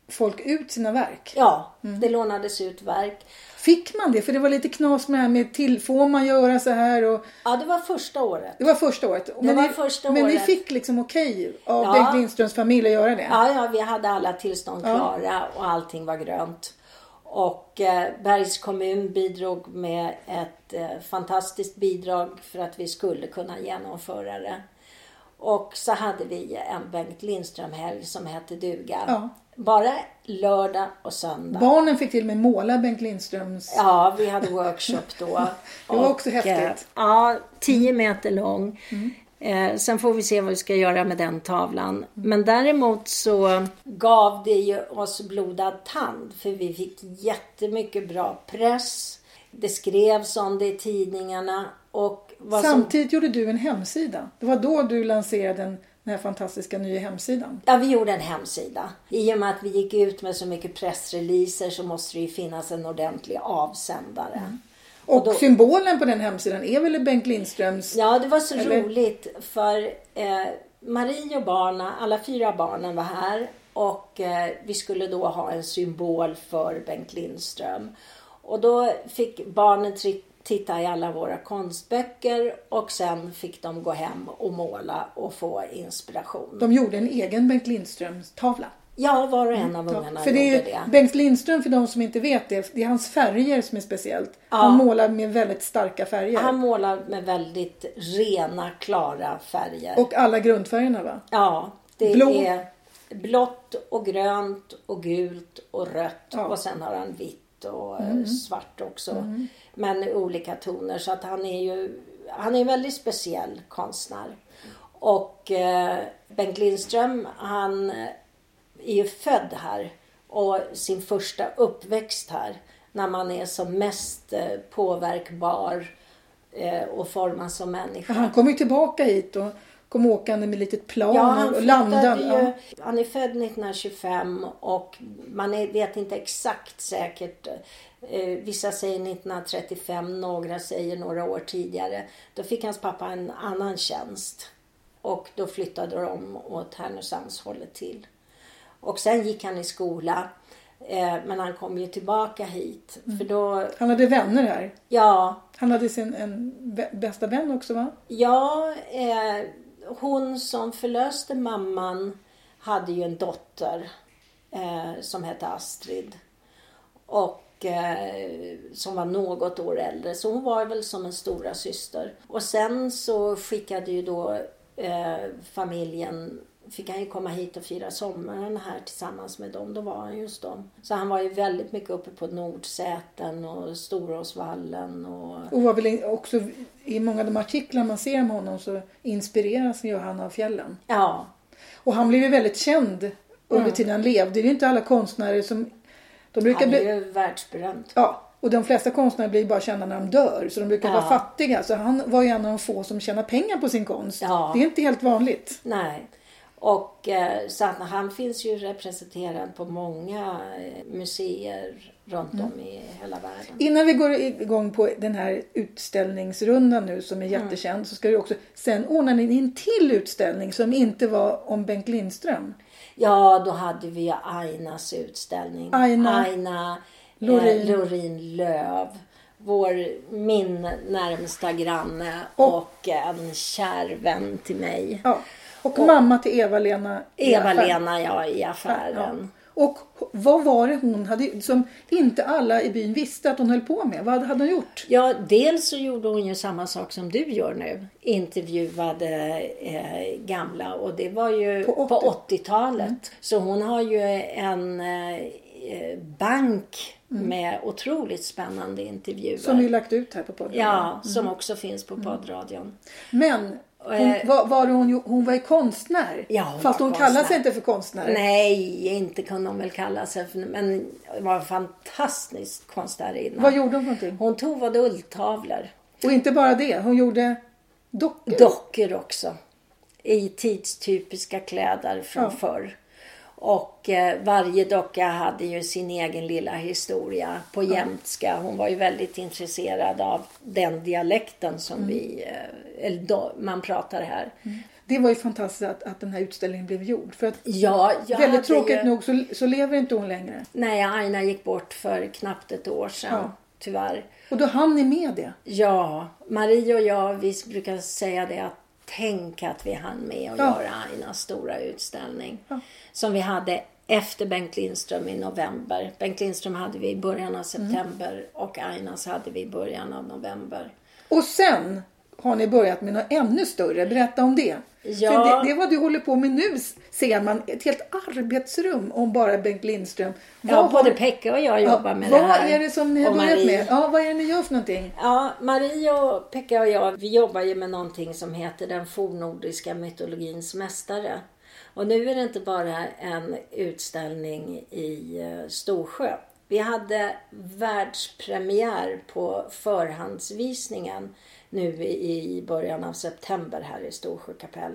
folk ut sina verk. Ja, Mm. det lånades ut verk. Fick man det? För det var lite knas med det här med till, får man göra så här? Och, Ja, det var första året. det var första året. Men, var ni, första men ni året. fick liksom okej av Ja. Bengt Lindströms familj att göra det? Ja, ja, vi hade alla tillstånd Ja. klara och allting var grönt. Och eh, Bergs kommun bidrog med ett eh, fantastiskt bidrag för att vi skulle kunna genomföra det. Och så hade vi en Bengt Lindström-helg som hette duga. Ja. Bara lördag och söndag. Barnen fick till och med måla Bengt Lindströms... Ja, vi hade workshop då. Det var också Och, häftigt. Mm. eh, Ja, 10 meter lång. Eh, sen får vi se vad vi ska göra med den tavlan. Men däremot så gav det ju oss blodad tand. För vi fick jättemycket bra press. Det skrevs om det i tidningarna. Och vad som, Samtidigt gjorde du en hemsida. Det var då du lanserade en den här fantastiska nya hemsidan. Ja, vi gjorde en hemsida. I och med att vi gick ut med så mycket pressreleaser så måste det ju finnas en ordentlig avsändare. Mm. Och, då, symbolen på den hemsidan är väl Bengt Lindströms? Ja, det var så eller? roligt för eh, Marie och barnen, alla fyra barnen var här och eh, vi skulle då ha en symbol för Bengt Lindström. Och då fick barnen titta i alla våra konstböcker och sen fick de gå hem och måla och få inspiration. De gjorde en egen Bengt Lindström-tavla. Ja, var och en av mm. ungarna för det gjorde det. Bengt Lindström, för de som inte vet det, det är hans färger som är speciellt. Ja. Han målar med väldigt starka färger. Han målar med väldigt rena, klara färger. Och alla grundfärgerna va? Ja, det Blå. är blått och grönt och gult och rött ja. och sen har han vitt och mm. svart också. Mm. Men olika toner så att han är ju han är en väldigt speciell konstnär. Och eh, Bengt Lindström han är ju född här och sin första uppväxt här när man är som mest eh, påverkbar eh, och formas som människa. Han kom ju tillbaka hit och kom åkande med litet plan ja, han och landade. Ja. Han är född 1925 och man vet inte exakt säkert. Eh, vissa säger 1935, några säger några år tidigare. Då fick hans pappa en annan tjänst och då flyttade de åt Härnösandshållet till. Och sen gick han i skola. Eh, men han kom ju tillbaka hit. Mm. För då... Han hade vänner här? Ja. Han hade sin en bästa vän också va? Ja. Eh, hon som förlöste mamman hade ju en dotter eh, som hette Astrid. Och eh, som var något år äldre. Så hon var väl som en stora syster. Och sen så skickade ju då eh, familjen fick han ju komma hit och fira sommaren här tillsammans med dem. Då var han just dem. Så han var ju väldigt mycket uppe på Nordsäten och Storåsvallen. Och... och var väl också i många av de artiklar man ser om honom så inspireras ju han av fjällen. Ja. Och han blev ju väldigt känd under mm. tiden han levde. Det är ju inte alla konstnärer som... De brukar han är ju bli... världsberömd. Ja. Och de flesta konstnärer blir bara kända när de dör. Så de brukar ja. vara fattiga. Så han var ju en av de få som tjänar pengar på sin konst. Ja. Det är inte helt vanligt. Nej. Och eh, så att han finns ju representerad på många eh, museer runt mm. om i hela världen. Innan vi går igång på den här utställningsrundan nu som är mm. jättekänd mm. så ska du också sen ordna ni en till utställning som inte var om Bengt Lindström. Ja, då hade vi Ainas utställning. Aina, Aina Lorin. Eh, Lorin Löv. Vår, min närmsta granne och, och en kär vän till mig. Ja. Och, och mamma till Eva-Lena Eva-Lena ja, i affären. Ja. Och vad var det hon hade, som inte alla i byn visste att hon höll på med? Vad hade hon gjort? Ja, dels så gjorde hon ju samma sak som du gör nu. Intervjuade eh, gamla och det var ju på 80. 80-talet. Mm. Så hon har ju en eh, bank mm. med otroligt spännande intervjuer. Som vi lagt ut här på podden. Ja, som mm. också finns på poddradion. Men hon, eh, var, var hon, hon var ju konstnär. Ja, hon Fast hon kallade sig inte för konstnär. Nej, inte kunde hon väl kalla sig för. Men var en fantastisk konstnärinna. Vad gjorde hon för någonting? Hon tog ulltavlor. Och inte bara det, hon gjorde dockor. Dockor också. I tidstypiska kläder från ja. förr. Och eh, varje docka hade ju sin egen lilla historia på jämtska. Hon var ju väldigt intresserad av den dialekten som mm. vi, eh, eller man pratar här. Mm. Det var ju fantastiskt att, att den här utställningen blev gjord. För att ja, väldigt tråkigt ju... nog så, så lever inte hon längre. Nej, Aina gick bort för knappt ett år sedan. Ja. Tyvärr. Och då hann ni med det? Ja, Marie och jag vi brukar säga det att tänk att vi hann med att ja. göra Ainas stora utställning. Ja. Som vi hade efter Bengt Lindström i november. Bengt Lindström hade vi i början av september mm. och Ainas hade vi i början av november. Och sen har ni börjat med något ännu större. Berätta om det. Ja. För det, det är vad du håller på med nu ser man. Ett helt arbetsrum om bara Bengt Lindström. Vad ja, både Pekka och jag jobbar ja, med det här. Vad är det som ni har börjat med? Ja, vad är det ni gör för någonting? Ja, Marie och Pekka och jag, vi jobbar ju med någonting som heter Den fornnordiska mytologins mästare. Och nu är det inte bara en utställning i eh, Storsjö Vi hade världspremiär på förhandsvisningen nu i början av september här i Storsjö kapell.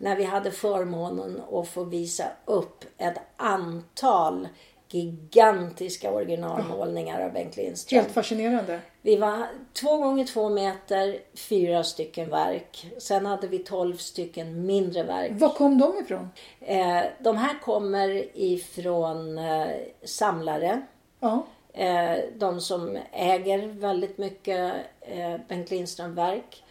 När vi hade förmånen att få visa upp ett antal gigantiska originalmålningar av Bengt Lindström. Helt fascinerande. Vi var två gånger två meter, fyra stycken verk. Sen hade vi tolv stycken mindre verk. Var kom de ifrån? Eh, de här kommer ifrån eh, samlare. Ja. Eh, de som äger väldigt mycket eh, Bengt Lindström-verk.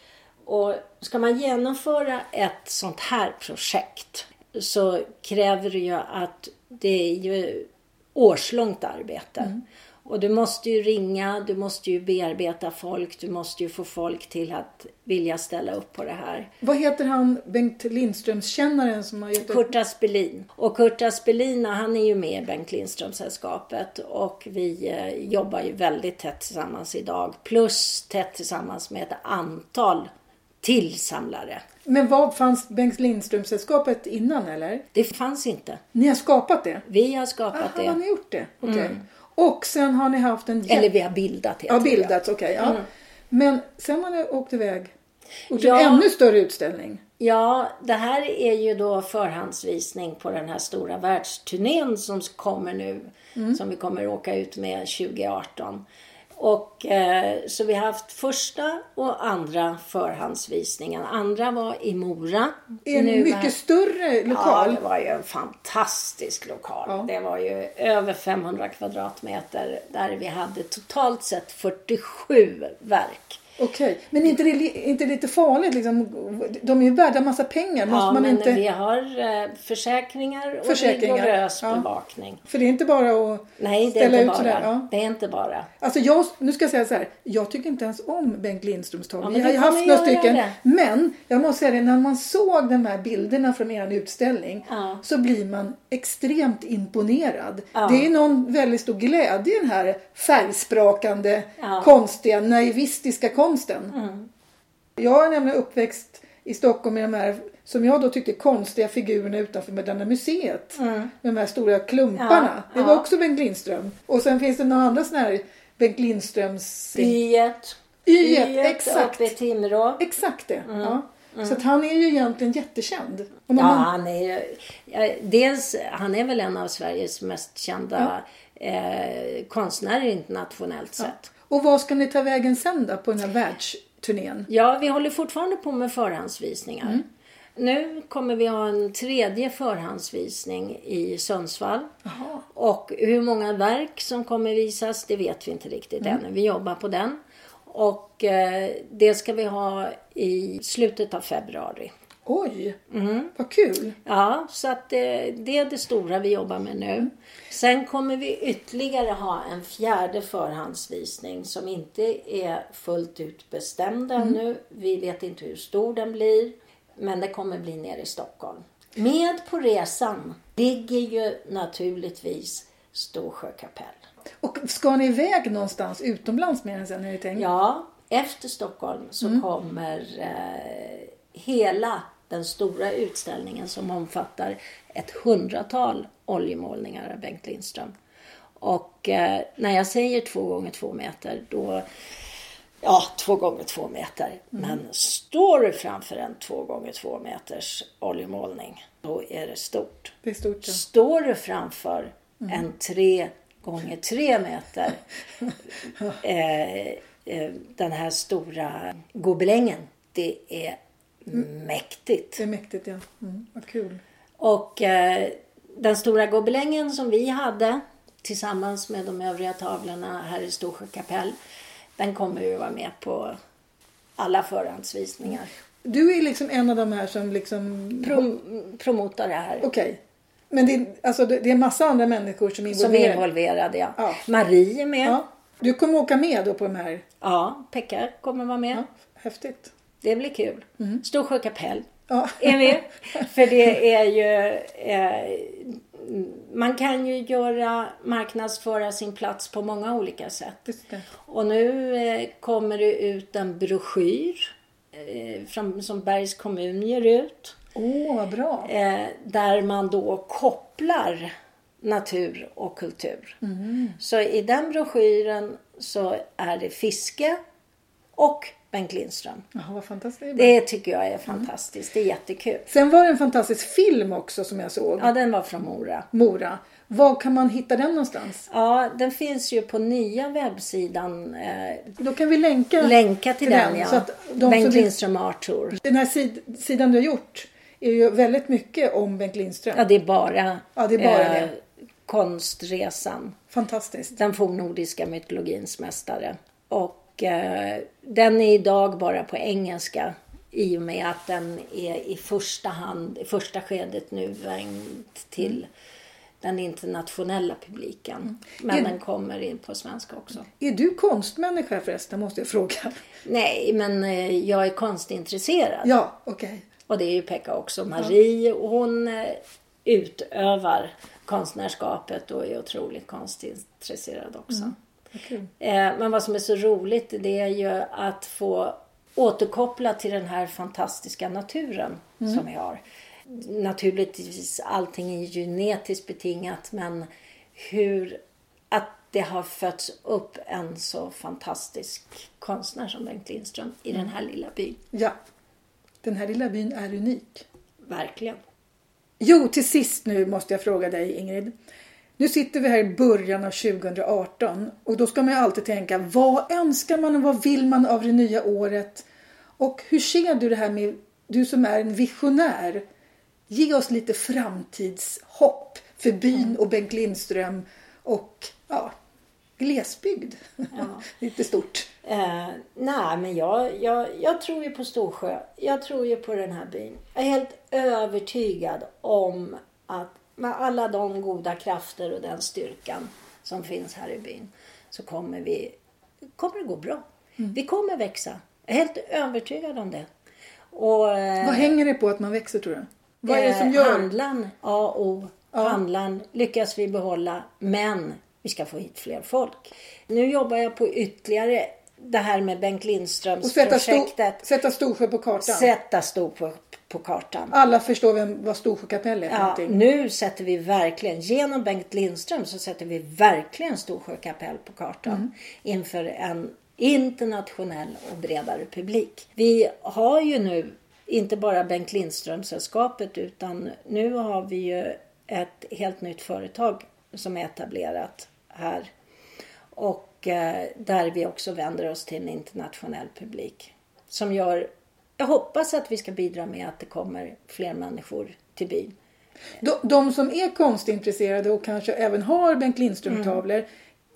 Och ska man genomföra ett sånt här projekt så kräver det ju att det är ju årslångt arbete. Mm. Och du måste ju ringa, du måste ju bearbeta folk, du måste ju få folk till att vilja ställa upp på det här. Vad heter han Bengt Lindströms-kännaren som har gett upp? Kurt Aspelin. Och Kurt Aspelin han är ju med i Bengt Lindström-sällskapet och vi eh, jobbar ju väldigt tätt tillsammans idag. Plus tätt tillsammans med ett antal tillsamlare. Men vad fanns Bengt Lindström-sällskapet innan eller? Det fanns inte. Ni har skapat det? Vi har skapat Aha, har det. ni gjort det? Okej. Och sen har ni haft en... Eller vi har bildat Ja, det. bildats, okej. ja. Men sen har ni åkt iväg och Ja. en ännu större utställning. Ja, det här är ju då förhandsvisning på den här stora världsturnén som kommer nu. Som vi kommer åka ut med 2018. Och eh, så vi har haft första och andra förhandsvisningen. Andra var i Mora. En Nu mycket här- större Ja, lokal. det var ju en fantastisk lokal. Ja. Det var ju över 500 kvadratmeter där vi hade totalt sett 47 verk. Okej. Men inte det inte lite farligt liksom? De är ju värda massa pengar. Måste Ja, man men inte... vi har eh, försäkringar och Försäkringar, rigorös ja. bevakning. För det är inte bara att Nej, är ställa ut bara. sådär. Ja. Det är inte bara. Alltså jag, nu ska jag säga så här. Jag tycker inte ens om Bengt Lindströms tavlor. Ja, men Vi har ju haft några stycken. det. Men jag måste säga det, när man såg de här bilderna från er utställning Ja. så blir man extremt imponerad. Det är någon väldigt stor glädje i den här färgsprakande, konstiga, naivistiska konsten. Jag är nämligen uppväxt i Stockholm med de här, som jag då tyckte, konstiga figurerna utanför Moderna Museet. Med de här stora klumparna. Mm. Ja, Det var ja. också Bengt Lindström. Och sen finns det några andra sådana här Bengt Lindströms... Yet. Yet, exakt. uppe i Timrå. Exakt det. Ja. Så att han är ju egentligen jättekänd. Ja, man, han är ju... Ja, dels, han är väl en av Sveriges mest kända eh, konstnärer internationellt sett. Och vad ska ni ta vägen sen då på den här världsturnén? Ja, vi håller fortfarande på med förhandsvisningar. Mm. Nu kommer vi ha en tredje förhandsvisning i Sundsvall. Jaha. Och hur många verk som kommer visas, det vet vi inte riktigt Mm. ännu. Vi jobbar på den. Och eh, det ska vi ha i slutet av februari. Oj, Mm. vad kul. Ja, så att det, det är det stora vi jobbar med nu. Sen kommer vi ytterligare ha en fjärde förhandsvisning som inte är fullt ut bestämd ännu. Vi vet inte hur stor den blir. Men det kommer bli nere i Stockholm. Med på resan ligger ju naturligtvis Storsjö kapell. Och ska ni iväg någonstans utomlands med den sen? Är det tänkt? Ja, efter Stockholm så kommer eh, hela den stora utställningen som omfattar ett hundratal oljemålningar av Bengt Lindström. Och eh, när jag säger två gånger två meter då Ja, två gånger två meter. Men står du framför en två gånger två meters oljemålning, då är det stort. Det är stort. Ja. Står du framför en tre gånger tre meter, eh, eh, den här stora gobelängen, det är mäktigt. Det är mäktigt ja. Mm, vad kul. Och eh, den stora gobelängen som vi hade tillsammans med de övriga tavlorna här i Storsjö kapell, den kommer ju vara med på alla förhandsvisningar. Du är liksom en av de här som liksom... Prom- promotar det här. Okej. Men det är, alltså, det är massa andra människor som är Som är involverade. involverade, ja. Ja. Marie är med. Ja. Ja. Du kommer åka med då på de här? Pekka kommer vara med. Ja, häftigt. Det blir kul. Storsjö kapell Ja. är med. För det är ju... Eh, man kan ju göra marknadsföra sin plats på många olika sätt. Och nu eh, kommer det ut en broschyr eh, från, som Bergs kommun ger ut. Åh, vad bra. Eh, där man då kopplar natur och kultur. Mm. Så i den broschyren så är det fiske och Bengt Lindström. Jaha, vad fantastiskt. Det tycker jag är fantastiskt. Det är jättekul. Sen var det en fantastisk film också som jag såg. Ja, den var från Mora. Mora. Var kan man hitta den någonstans? Ja, den finns ju på nya webbsidan. Eh, Då kan vi länka, länka till den, ja. Så att de Bengt Lindström Art Tour. den här sid, sidan du har gjort är ju väldigt mycket om Bengt Lindström. Ja, det är bara, eh, Ja, det är bara det. konstresan. Fantastiskt. Den fornnordiska mytologins mästare. Och eh, den är idag bara på engelska i och med att den är i första hand, i första skedet nu vänd till den internationella publiken. Men Är- den kommer in på svenska också. Är du konstmänniska förresten, måste jag fråga? Nej, men eh, jag är konstintresserad. Ja, okej. Och det är ju Pekka också. Marie, och hon eh, utövar konstnärskapet och är otroligt konstintresserad också. Vad kul. Eh, Men vad som är så roligt det är ju att få återkoppla till den här fantastiska naturen som vi har. Naturligtvis allting är genetiskt betingat men hur att det har fötts upp en så fantastisk konstnär som Bengt Lindström i den här lilla byn. Ja. Den här lilla byn är unik. Verkligen. Jo, till sist nu måste jag fråga dig Ingrid. Nu sitter vi här i början av 2018 och då ska man ju alltid tänka vad önskar man och vad vill man av det nya året? Och hur ser du det här med, du som är en visionär, ge oss lite framtidshopp för byn och Bengt Lindström och ja, glesbygd. lite stort. Eh, nej, men jag, jag, jag tror ju på Storsjö. Jag tror ju på den här byn. Jag är helt övertygad om att med alla de goda krafter och den styrkan som finns här i byn så kommer vi kommer det gå bra. Vi kommer växa. Jag är helt övertygad om det. Och, eh, Vad hänger det på att man växer tror du? Vad är det som eh, gör? Handlan, A och O. Handlan lyckas vi behålla, men vi ska få hit fler folk. Nu jobbar jag på ytterligare det här med Bengt Lindströms Och sätta, sätta Storsjö på kartan. Sätta stor på, kartan. Alla förstår vem, vad Storsjö kapell är för Ja, någonting. nu sätter vi verkligen, genom Bengt Lindström så sätter vi verkligen Storsjö kapell på kartan Mm. inför en internationell och bredare publik. Vi har ju nu inte bara Bengt Lindström-sällskapet utan nu har vi ju ett helt nytt företag som är etablerat här. Och eh, där vi också vänder oss till en internationell publik. Som gör, jag hoppas att vi ska bidra med att det kommer fler människor till byn. De, de som är konstintresserade och kanske även har Bengt Lindström-tavlor, Mm.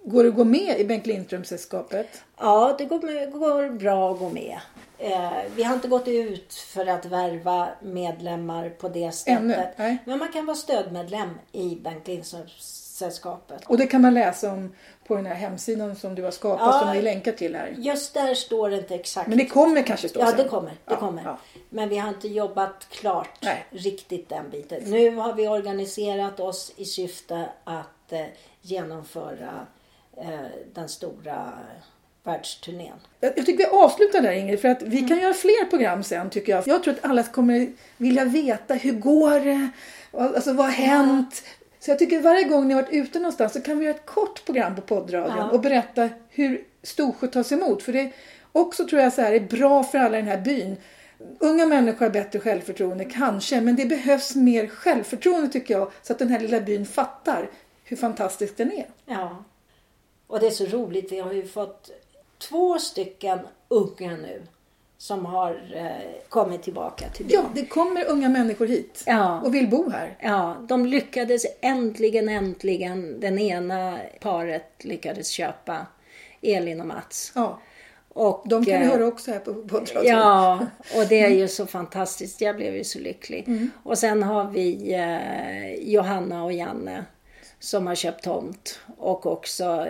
går det att gå med i Bengt Lindström-sällskapet? Ja, det går, med, går bra att gå med. Eh, vi har inte gått ut för att värva medlemmar på det sättet. Ännu, nej. Men man kan vara stödmedlem i Bengt Lindström-sällskapet. Och det kan man läsa om på den här hemsidan som du har skapat Ja. som vi länkar till här. Just där står det inte exakt. Men det kommer kanske stå Ja, sen. det kommer. Det Ja, kommer. ja. Men vi har inte jobbat klart Nej. riktigt den biten. Nu har vi organiserat oss i syfte att eh, genomföra eh, den stora världsturnén. Jag jag tycker vi avslutar där Ingrid för att vi Mm. kan göra fler program sen tycker jag. Jag tror att alla kommer vilja veta hur går det? Alltså vad har hänt? Så jag tycker varje gång ni har varit ute någonstans så kan vi göra ett kort program på poddradion Ja. och berätta hur Storsjö tas emot. För det också tror jag så här är bra för alla i den här byn. Unga människor har bättre självförtroende kanske men det behövs mer självförtroende tycker jag så att den här lilla byn fattar hur fantastisk den är. Ja. Och det är så roligt. Vi har ju fått två stycken unga nu som har eh, kommit tillbaka till byn. Ja, det kommer unga människor hit Ja. och vill bo här. Ja, de lyckades äntligen, äntligen. Den ena paret lyckades köpa Elin och Mats. Ja. Och, De kan vi eh, höra också här på poddradion. Ja, och det är ju så fantastiskt. Jag blev ju så lycklig. Mm. Och sen har vi eh, Johanna och Janne som har köpt tomt och också,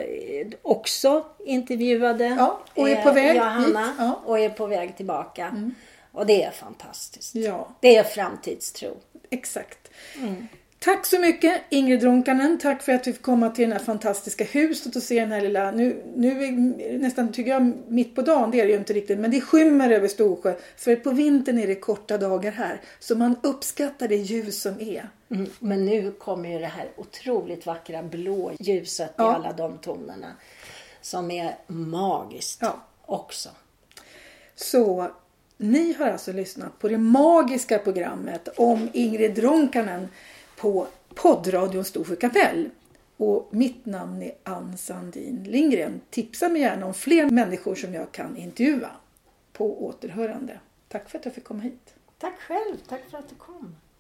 också intervjuade Ja, och är på eh, väg Johanna hit. Ja. Mm. och är på väg tillbaka. Och det är fantastiskt. Ja, Det är framtidstro. exakt. Mm. Tack så mycket Ingrid Ronkanen. Tack för att vi fick komma till det här fantastiska huset och se den här lilla, nu, nu är nästan tycker jag mitt på dagen, det är det ju inte riktigt, men det skymmer över Storsjö. För på vintern är det korta dagar här. Så man uppskattar det ljus som är. Mm, men nu kommer ju det här otroligt vackra blå ljuset Ja. i alla de tonerna. Som är magiskt Ja. också. Så ni har alltså lyssnat på det magiska programmet om Ingrid Ronkanen på poddradion Storsjö kapell. Och mitt namn är Ann Sandin Lindgren. Tipsa mig gärna om fler människor som jag kan intervjua. På återhörande. Tack för att jag fick komma hit. Tack själv, tack för att du kom.